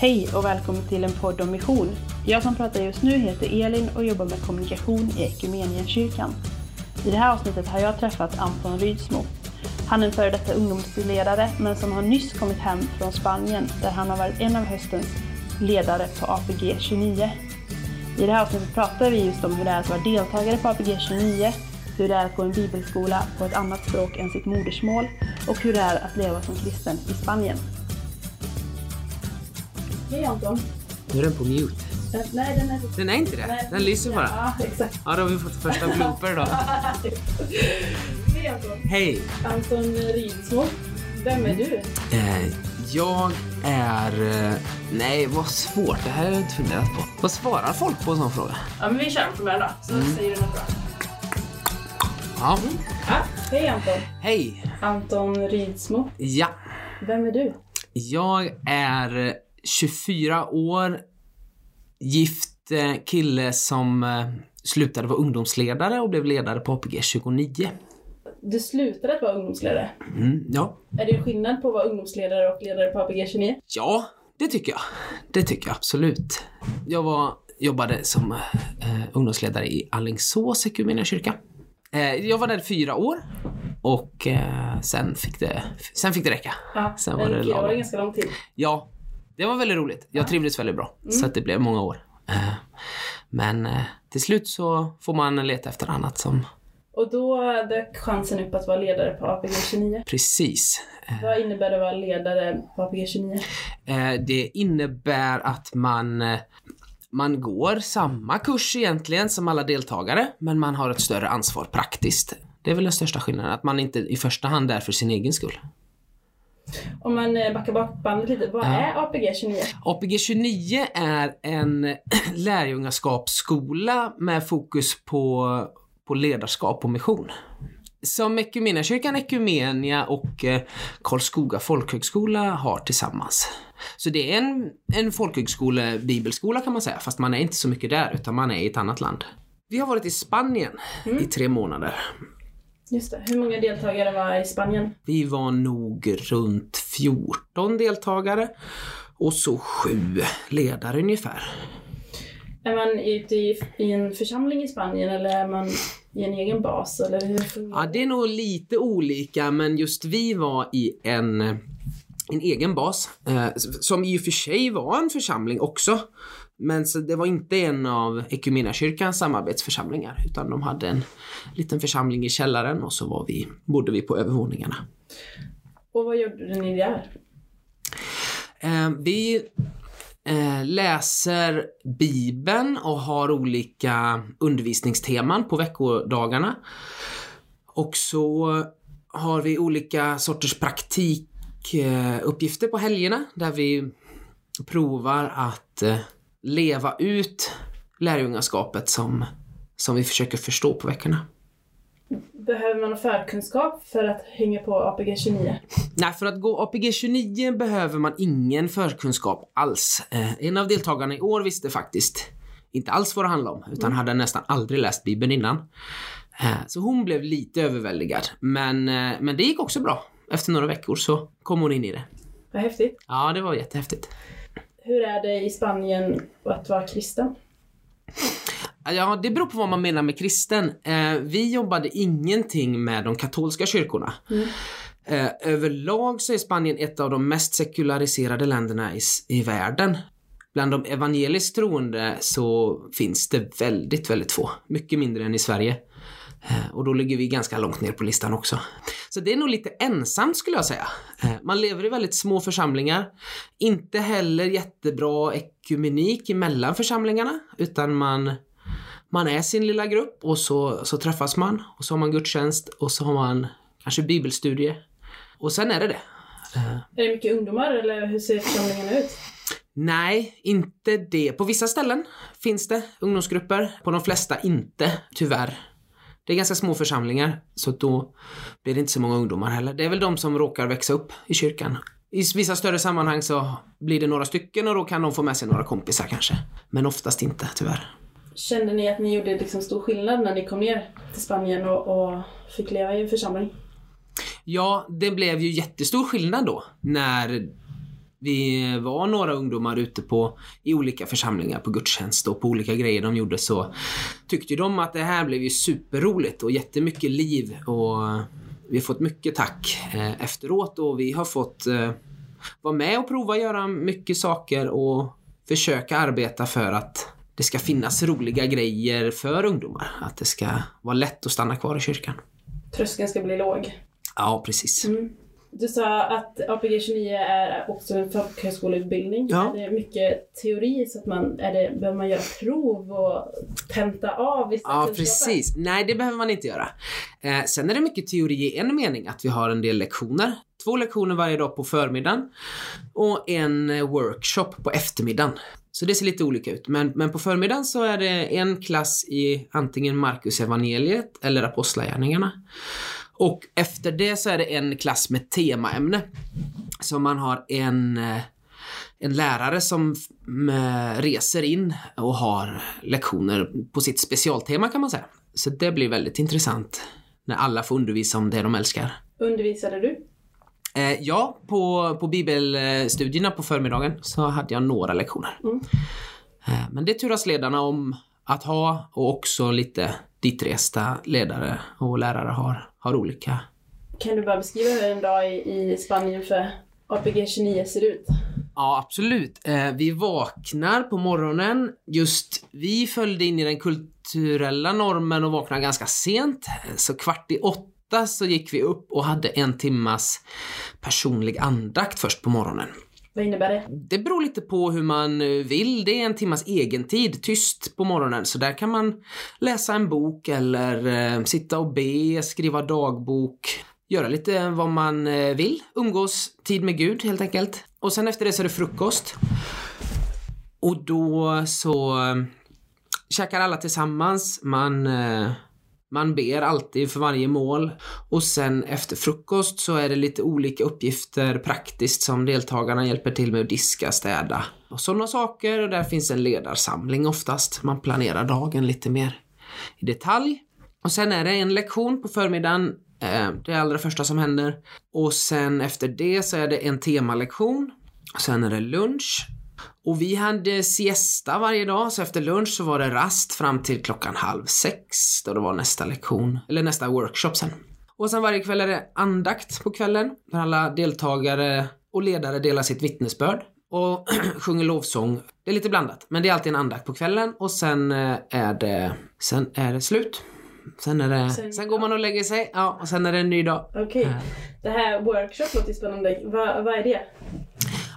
Hej och välkommen till en podd om mission. Jag som pratar just nu heter Elin och jobbar med kommunikation i Equmeniakyrkan. I det här avsnittet har jag träffat Anton Rydsmo. Han är en före detta ungdomsledare men som har nyss kommit hem från Spanien där han har varit en av höstens ledare på APG 29. I det här avsnittet pratar vi just om hur det är att vara deltagare på APG 29, hur det är att gå en bibelskola på ett annat språk än sitt modersmål och hur det är att leva som kristen i Spanien. Hej Anton! Nu är den på mute. Nej, den är... Den är inte det? Nej. Den lyser bara. Ja, exakt. Ja, då har vi fått första blooper då. Hej Anton! Hej! Anton Rydsmo. Vem är du? Eh, jag är... Eh, nej, vad svårt. Det här har jag inte funderat på. Vad svarar folk på en sån fråga? Ja, men vi kör på den då, så säger du något bra. Ja. Ja, hej Anton! Hej! Anton Rydsmo. Ja. Vem är du? Jag är 24 år, gift eh, kille som eh, slutade vara ungdomsledare och blev ledare på APG 29. Du slutade att vara ungdomsledare. Mm, ja. Är det skillnad på att vara ungdomsledare och ledare på APG 29? Ja, det tycker jag. Det tycker jag absolut. Jag var, jobbade som eh, ungdomsledare i Alingsås kyrka. Eh, jag var där i fyra år och eh, sen, fick det, sen fick det räcka. Ja, Sen var det lagom. ganska lång tid. Ja, det var väldigt roligt. Jag trivdes väldigt bra, så att det blev många år. Eh, men eh, till slut så får man leta efter annat som Och då dök chansen upp att vara ledare på APG 29. precis eh, Vad innebär det att vara ledare på APG 29? Eh, Det innebär att man, man går samma kurs egentligen som alla deltagare, men man har ett större ansvar praktiskt. Det är väl den största skillnaden, att man inte i första hand är för sin egen skull. Om man eh, backar bak bandet lite, vad Ja. är APG 29? APG 29 är en lärjungaskapsskola med fokus på, på ledarskap och mission. Som Equmeniakyrkan Equmenia och eh, Karlskoga folkhögskola har tillsammans. Så det är en, en folkhögskole bibelskola kan man säga, fast man är inte så mycket där utan man är i ett annat land. Vi har varit i Spanien i tre månader. Just det. Hur många deltagare var i Spanien? Vi var nog runt 14 deltagare och så sju ledare ungefär. Är man ute i, i en församling i Spanien eller är man i en egen bas? Eller hur Ja, det är nog lite olika, men just vi var i en, en egen bas, eh, som i och för sig var en församling också. Men så det var inte en av Equmeniakyrkans samarbetsförsamlingar, utan de hade en liten församling i källaren och så var vi, bodde vi på övervåningarna. Och vad gjorde ni där? Eh, vi eh, läser Bibeln och har olika undervisningsteman på veckodagarna. Och så har vi olika sorters praktikuppgifter på helgerna där vi provar att eh, leva ut lärjungaskapet som, som vi försöker förstå på veckorna. Behöver man förkunskap för att hänga på APG 29? Nej, för att gå APG 29 behöver man ingen förkunskap alls. Eh, en av deltagarna i år visste faktiskt inte alls vad det handlade om, utan hade nästan aldrig läst Bibeln innan. Eh, så hon blev lite överväldigad, men, eh, men det gick också bra. Efter några veckor så kom hon in i det. Vad häftigt. Ja, det var jättehäftigt. Hur är det i Spanien att vara kristen? Ja, det beror på vad man menar med kristen. Eh, vi jobbade ingenting med de katolska kyrkorna. Eh, överlag så är Spanien ett av de mest sekulariserade länderna i, i världen. Bland de evangeliskt troende så finns det väldigt, väldigt få. Mycket mindre än i Sverige. Eh, och då ligger vi ganska långt ner på listan också. Så det är nog lite ensamt skulle jag säga. Eh, man lever i väldigt små församlingar. Inte heller jättebra ekumenik mellan församlingarna, utan man man är sin lilla grupp och så, så träffas man och så har man gudstjänst och så har man kanske bibelstudie. Och sen är det det. Eh, Är det mycket ungdomar eller hur ser församlingarna ut? nej, inte det. På vissa ställen finns det ungdomsgrupper, på de flesta inte, tyvärr. Det är ganska små församlingar, så då blir det inte så många ungdomar heller. Det är väl de som råkar växa upp i kyrkan. I vissa större sammanhang så blir det några stycken och då kan de få med sig några kompisar kanske. Men oftast inte, tyvärr. Kände ni att ni gjorde liksom stor skillnad när ni kom ner till Spanien och, och fick leva i en församling? Ja, det blev ju jättestor skillnad då när vi var några ungdomar ute på i olika församlingar på gudstjänst och på olika grejer de gjorde så tyckte de att det här blev ju superroligt och jättemycket liv och vi har fått mycket tack eh, efteråt och vi har fått eh, vara med och prova göra mycket saker och försöka arbeta för att det ska finnas roliga grejer för ungdomar. Att det ska vara lätt att stanna kvar i kyrkan. Tröskeln ska bli låg. Ja, precis. Mm. Du sa att APG 29 är också en folkhögskoleutbildning. Ja. Är det mycket teori så att man, är det, behöver man göra prov och tenta av vissa Ja, precis. Nej, det behöver man inte göra. Eh, sen är det mycket teori i en mening, att vi har en del lektioner. Två lektioner varje dag på förmiddagen och en eh, workshop på eftermiddagen. Så det ser lite olika ut. Men, men på förmiddagen så är det en klass i antingen Markus evangeliet eller Apostlagärningarna. Och efter det så är det en klass med temaämne. Så man har en eh, en lärare som f- eh, reser in och har lektioner på sitt specialtema kan man säga. Så det blir väldigt intressant när alla får undervisa om det de älskar. Undervisade du? Eh, ja, på, på bibelstudierna på förmiddagen så hade jag några lektioner. Mm. Eh, men det turas ledarna om att ha och också lite ditresta ledare och lärare har, har olika. Kan du bara beskriva hur en dag i, i Spanien för APG 29 ser ut? Ja, absolut. Eh, vi vaknar på morgonen. Just vi följde in i den kulturella normen och vaknade ganska sent. Så kvart i åtta så gick vi upp och hade en timmas personlig andakt först på morgonen. Vad innebär det? Det beror lite på hur man eh, vill. Det är en timmas egentid, tyst på morgonen. Så där kan man läsa en bok eller eh, sitta och be, skriva dagbok, göra lite vad man eh, vill. Umgås tid med Gud helt enkelt. Och sen efter det så är det frukost. Och då så eh, käkar alla tillsammans. Man, eh, man ber alltid för varje mål. Och sen efter frukost så är det lite olika uppgifter praktiskt som deltagarna hjälper till med att diska, städa och sådana saker. Och där finns en ledarsamling oftast. Man planerar dagen lite mer i detalj. Och sen är det en lektion på förmiddagen. Eh, det allra första som händer. Och sen efter det så är det en temalektion. Sen är det lunch. Och vi hade siesta varje dag, så efter lunch så var det rast fram till klockan halv sex då det var nästa lektion, eller nästa workshop sen. Och sen varje kväll är det andakt på kvällen, där alla deltagare och ledare delar sitt vittnesbörd och sjunger lovsång. Det är lite blandat, men det är alltid en andakt på kvällen och sen eh, är det, sen är det slut. Sen, är det, Sen- sen går man och lägger sig, ja, och sen är det en ny dag. Okej. Det här workshop låter spännande. Vad, vad är det?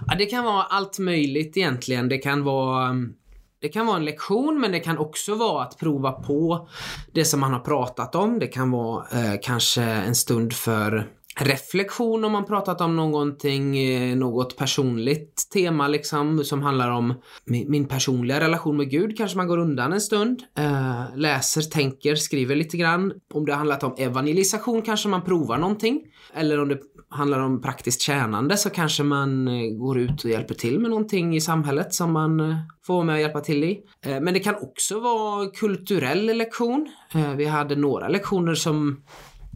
Ja, det kan vara allt möjligt egentligen. Det kan vara mm, det kan vara en lektion men det kan också vara att prova på det som man har pratat om. Det kan vara eh, kanske en stund för reflektion om man pratat om någonting, eh, något personligt tema liksom som handlar om min, min personliga relation med Gud. Kanske man går undan en stund, eh, läser, tänker, skriver lite grann. Om det har handlat om evangelisation kanske man provar någonting. Eller om det handlar om praktiskt tjänande så kanske man eh, går ut och hjälper till med någonting i samhället som man eh, får vara med och hjälpa till i. Eh, men det kan också vara kulturell lektion. Vi hade några lektioner som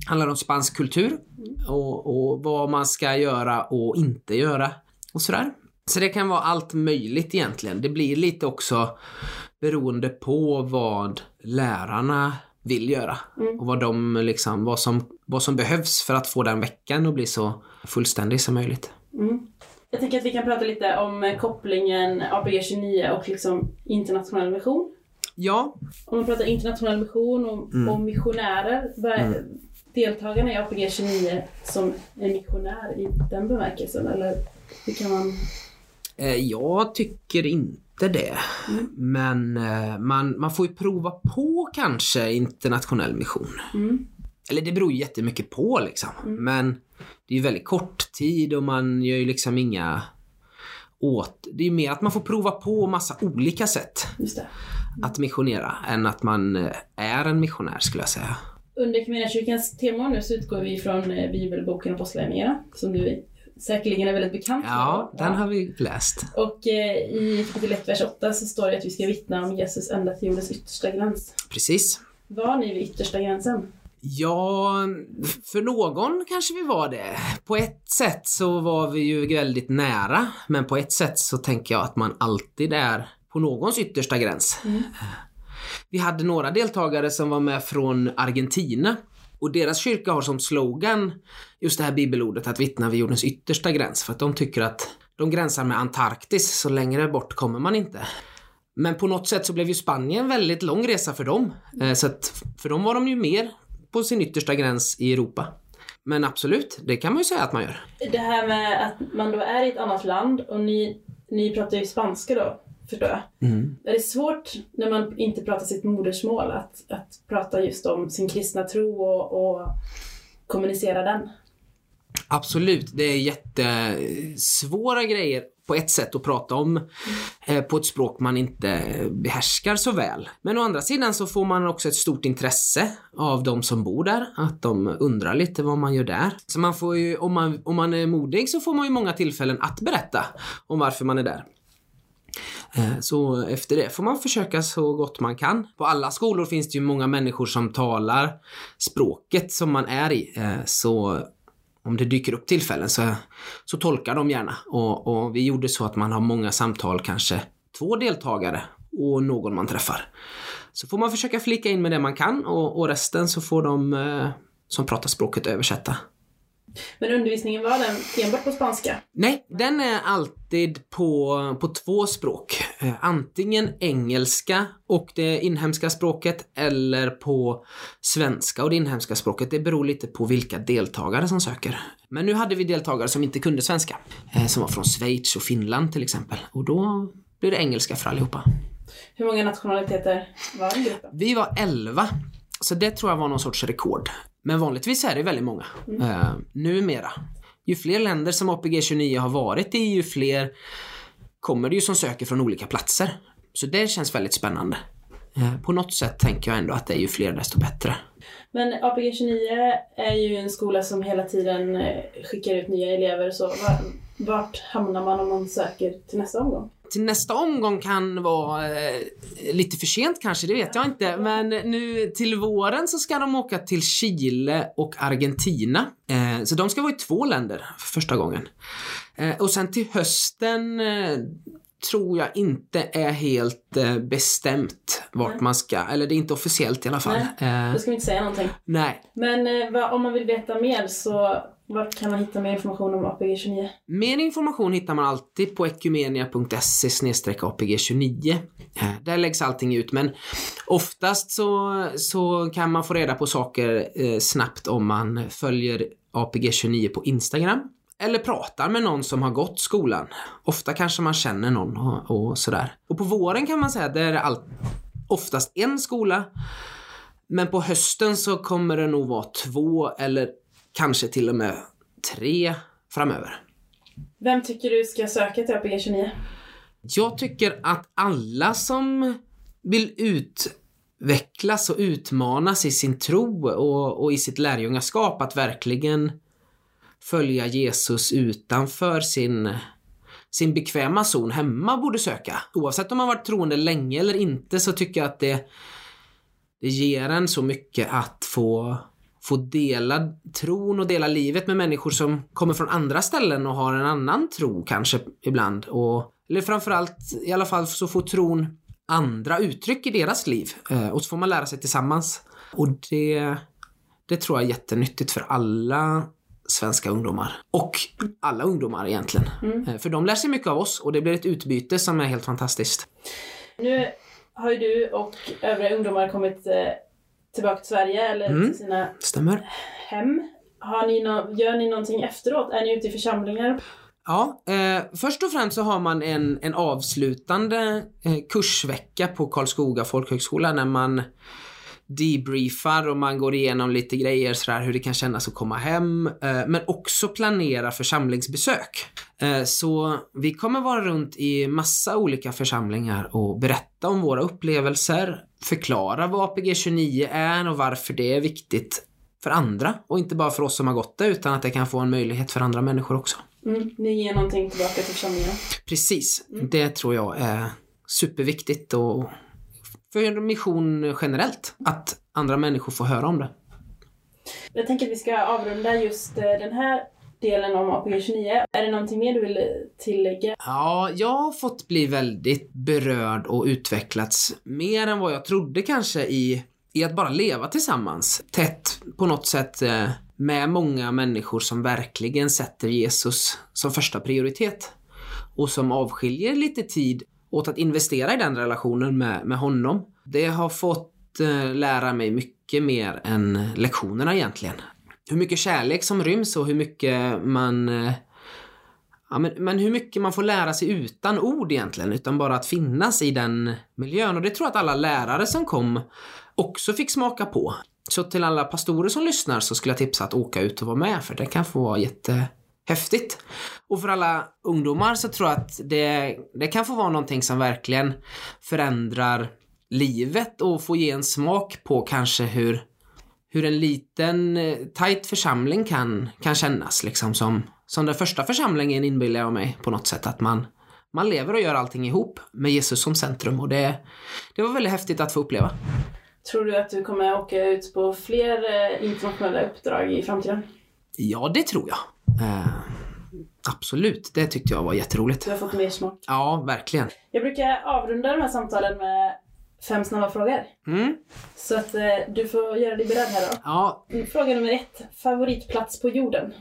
handlar om spansk kultur och, och vad man ska göra och inte göra och sådär. Så det kan vara allt möjligt egentligen. Det blir lite också beroende på vad lärarna vill göra och vad de liksom, vad som, vad som behövs för att få den veckan att bli så fullständig som möjligt. Mm. Jag tänker att vi kan prata lite om eh, kopplingen APG 29 och liksom internationell mission. Ja, Om man pratar internationell mission och, Mm. och missionärer, vad är deltagarna i APG 29 som en missionär i den bemärkelsen? Eller hur kan man... Eh, Jag tycker inte det. Men eh, man, man får ju prova på kanske internationell mission. Mm. Eller det beror ju jättemycket på liksom. Men det är ju väldigt kort tid och man gör ju liksom inga åt... Det är ju mer att man får prova på massa olika sätt att missionera än att man eh, är en missionär skulle jag säga. Under Equmeniakyrkans tema nu så utgår vi från eh, bibelboken Apostlagärningarna som du säkerligen är väldigt bekant med. Ja, den har vi läst. Och eh, i kapitel 1, vers 8 så står det att vi ska vittna om Jesus ända till jordens yttersta gräns. Precis. Var ni vid yttersta gränsen? Ja, för någon kanske vi var det. På ett sätt så var vi ju väldigt nära, men på ett sätt så tänker jag att man alltid är på någons yttersta gräns. Mm. Vi hade några deltagare som var med från Argentina och deras kyrka har som slogan just det här bibelordet att vittna vid jordens yttersta gräns för att de tycker att de gränsar med Antarktis, så längre bort kommer man inte. Men på något sätt så blev ju Spanien en väldigt lång resa för dem. Eh, så att för dem var de ju mer på sin yttersta gräns i Europa. Men absolut, det kan man ju säga att man gör. Det här med att man då är i ett annat land och ni, ni pratar ju spanska då, förstår jag. Mm. Är det svårt när man inte pratar sitt modersmål att, att prata just om sin kristna tro och, och kommunicera den? Absolut, det är jättesvåra grejer på ett sätt att prata om eh, på ett språk man inte behärskar så väl. Men å andra sidan så får man också ett stort intresse av de som bor där, att de undrar lite vad man gör där. Så man får ju, om man, om man är modig så får man ju många tillfällen att berätta om varför man är där. Mm. Eh, så efter det får man försöka så gott man kan. På alla skolor finns det ju många människor som talar språket som man är i. Eh, så om det dyker upp tillfällen så, så tolkar de gärna. Och, och, vi gjorde så att man har många samtal, kanske två deltagare och någon man träffar. Så får man försöka flika in med det man kan och, och resten så får de eh, som pratar språket översätta. Men undervisningen var den enbart på spanska? Nej, den är alltid på, på två språk. Eh, antingen engelska och det inhemska språket eller på svenska och det inhemska språket. Det beror lite på vilka deltagare som söker. Men nu hade vi deltagare som inte kunde svenska. Eh, som var från Schweiz och Finland till exempel. Och då blir det engelska för allihopa. Hur många nationaliteter var i gruppen? Vi var elva. Så det tror jag var någon sorts rekord. Men vanligtvis är det väldigt många. Mm. Uh, numera. Ju fler länder som APG 29 har varit i, ju fler kommer det ju som söker från olika platser. Så det känns väldigt spännande. Uh, på något sätt tänker jag ändå att det är ju fler desto bättre. Men APG 29 är ju en skola som hela tiden eh, skickar ut nya elever. Så vart hamnar man om man söker till nästa omgång? Till nästa omgång kan vara eh, lite för sent kanske, det vet jag inte. Men nu till våren så ska de åka till Chile och Argentina. Eh, så de ska vara i två länder för första gången. Eh, och sen till hösten eh, tror jag inte är helt eh, bestämt vart Nej. man ska, eller det är inte officiellt i alla fall. Nej, då ska vi inte säga någonting. Nej. Men eh, vad, om man vill veta mer så vart kan man hitta mer information om APG29? Mer information hittar man alltid på ekumenia.se APG29. Eh, där läggs allting ut men oftast så, så kan man få reda på saker eh, snabbt om man följer APG29 på Instagram. Eller pratar med någon som har gått skolan. Ofta kanske man känner någon och, och sådär. Och på våren kan man säga att det är allt, oftast en skola. Men på hösten så kommer det nog vara två eller kanske till och med tre framöver. Vem tycker du ska söka till APG 29? Jag tycker att alla som vill utvecklas och utmanas i sin tro och, och i sitt lärjungaskap att verkligen följa Jesus utanför sin, sin bekväma zon hemma borde söka. Oavsett om man varit troende länge eller inte så tycker jag att det, det ger en så mycket att få få dela tron och dela livet med människor som kommer från andra ställen och har en annan tro kanske ibland. Och, eller framförallt i alla fall så får tron andra uttryck i deras liv eh, och så får man lära sig tillsammans. Och det, det tror jag är jättenyttigt för alla svenska ungdomar. Och alla ungdomar egentligen. Mm. Eh, för de lär sig mycket av oss och det blir ett utbyte som är helt fantastiskt. Nu har ju du och övriga ungdomar kommit eh, tillbaka till Sverige eller mm. till sina Stämmer. hem. Har ni no gör ni någonting efteråt? Är ni ute i församlingar? Ja, eh, först och främst så har man en, en avslutande eh, kursvecka på Karlskoga folkhögskola när man debriefar och man går igenom lite grejer sådär hur det kan kännas att komma hem. Eh, men också planera församlingsbesök. Eh, så vi kommer vara runt i massa olika församlingar och berätta om våra upplevelser, förklara vad APG 29 är och varför det är viktigt för andra och inte bara för oss som har gått det utan att det kan få en möjlighet för andra människor också. Mm, ni ger någonting tillbaka till församlingen? Precis. Mm. Det tror jag är superviktigt och för mission generellt. Att andra människor får höra om det. Jag tänker att vi ska avrunda just eh, den här delen om APG 29. Är det någonting mer du vill tillägga? Ja, jag har fått bli väldigt berörd och utvecklats mer än vad jag trodde kanske i, i att bara leva tillsammans. Tätt på något sätt eh, med många människor som verkligen sätter Jesus som första prioritet. Och som avskiljer lite tid åt att investera i den relationen med, med honom. Det har fått eh, lära mig mycket mer än lektionerna egentligen. Hur mycket kärlek som ryms och hur mycket man eh, Ja, men, men hur mycket man får lära sig utan ord egentligen, utan bara att finnas i den miljön. Och det tror jag att alla lärare som kom också fick smaka på. Så till alla pastorer som lyssnar så skulle jag tipsa att åka ut och vara med, för det kan få vara jätte jättehäftigt. Och för alla ungdomar så tror jag att det, det kan få vara någonting som verkligen förändrar livet och får ge en smak på kanske hur, hur en liten eh, tight församling kan, kan kännas liksom som, som den första församlingen inbillar jag mig på något sätt att man, man lever och gör allting ihop med Jesus som centrum och det, det var väldigt häftigt att få uppleva. Tror du att du kommer åka ut på fler eh, internationella uppdrag i framtiden? Ja, det tror jag. Eh, absolut, det tyckte jag var jätteroligt. Du har fått mer smak? Ja, verkligen. Jag brukar avrunda de här samtalen med fem snabba frågor. Mm. Så att eh, du får göra dig beredd här då. Ja, Fråga nummer ett. Favoritplats på jorden?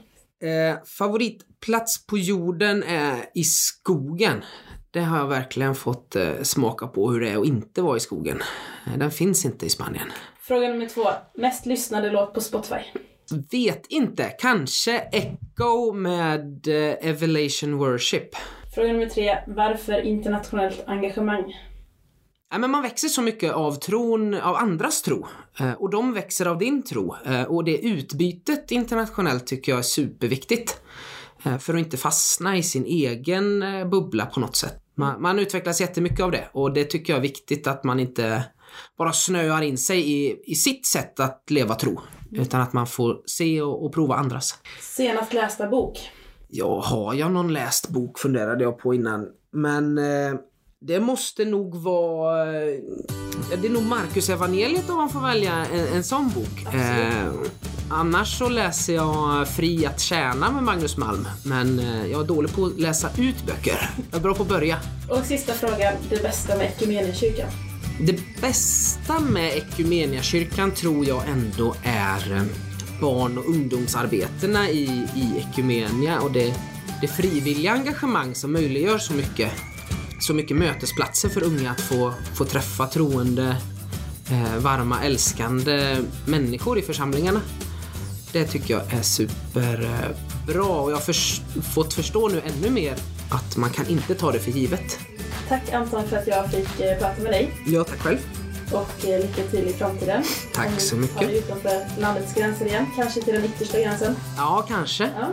eh, favoritplats på jorden är i skogen. Det har jag verkligen fått eh, smaka på hur det är att inte vara i skogen. Eh, Den finns inte i Spanien. Fråga nummer två. Mest lyssnade låt på Spotify? Vet inte. Kanske Echo med eh, Evelation Worship. Fråga nummer tre. Varför internationellt engagemang? Ja, men man växer så mycket av tron, av andras tro. Eh, och de växer av din tro. Eh, och det utbytet internationellt tycker jag är superviktigt. Eh, för att inte fastna i sin egen bubbla på något sätt. Man, man utvecklas jättemycket av det och det tycker jag är viktigt att man inte bara snöar in sig i, i sitt sätt att leva tro. Utan att man får se och, och prova andras. Senast lästa bok? Ja, har jag någon läst bok funderade jag på innan. Men eh, det måste nog vara... eh, Det är nog Marcus evangeliet om man får välja en, en sån bok. Eh, annars så läser jag Fri att tjäna med Magnus Malm. Men eh, jag är dålig på att läsa ut böcker. Jag är bra på att börja. Och sista frågan. Det bästa med Equmeniakyrkan? Det bästa med Equmeniakyrkan tror jag ändå är eh, barn och ungdomsarbetena i, i Equmenia och det, det frivilliga engagemang som möjliggör så mycket, så mycket mötesplatser för unga att få, få träffa troende, eh, varma, älskande människor i församlingarna. Det tycker jag är superbra eh, och jag har för, fått förstå nu ännu mer att man kan inte ta det för givet. Tack Anton för att jag fick eh, prata med dig. Ja, tack själv. Och eh, lycka till i framtiden. Tack Om så mycket. tar dig utanför landets gränser igen. Kanske till den yttersta gränsen. Ja, kanske. Ja.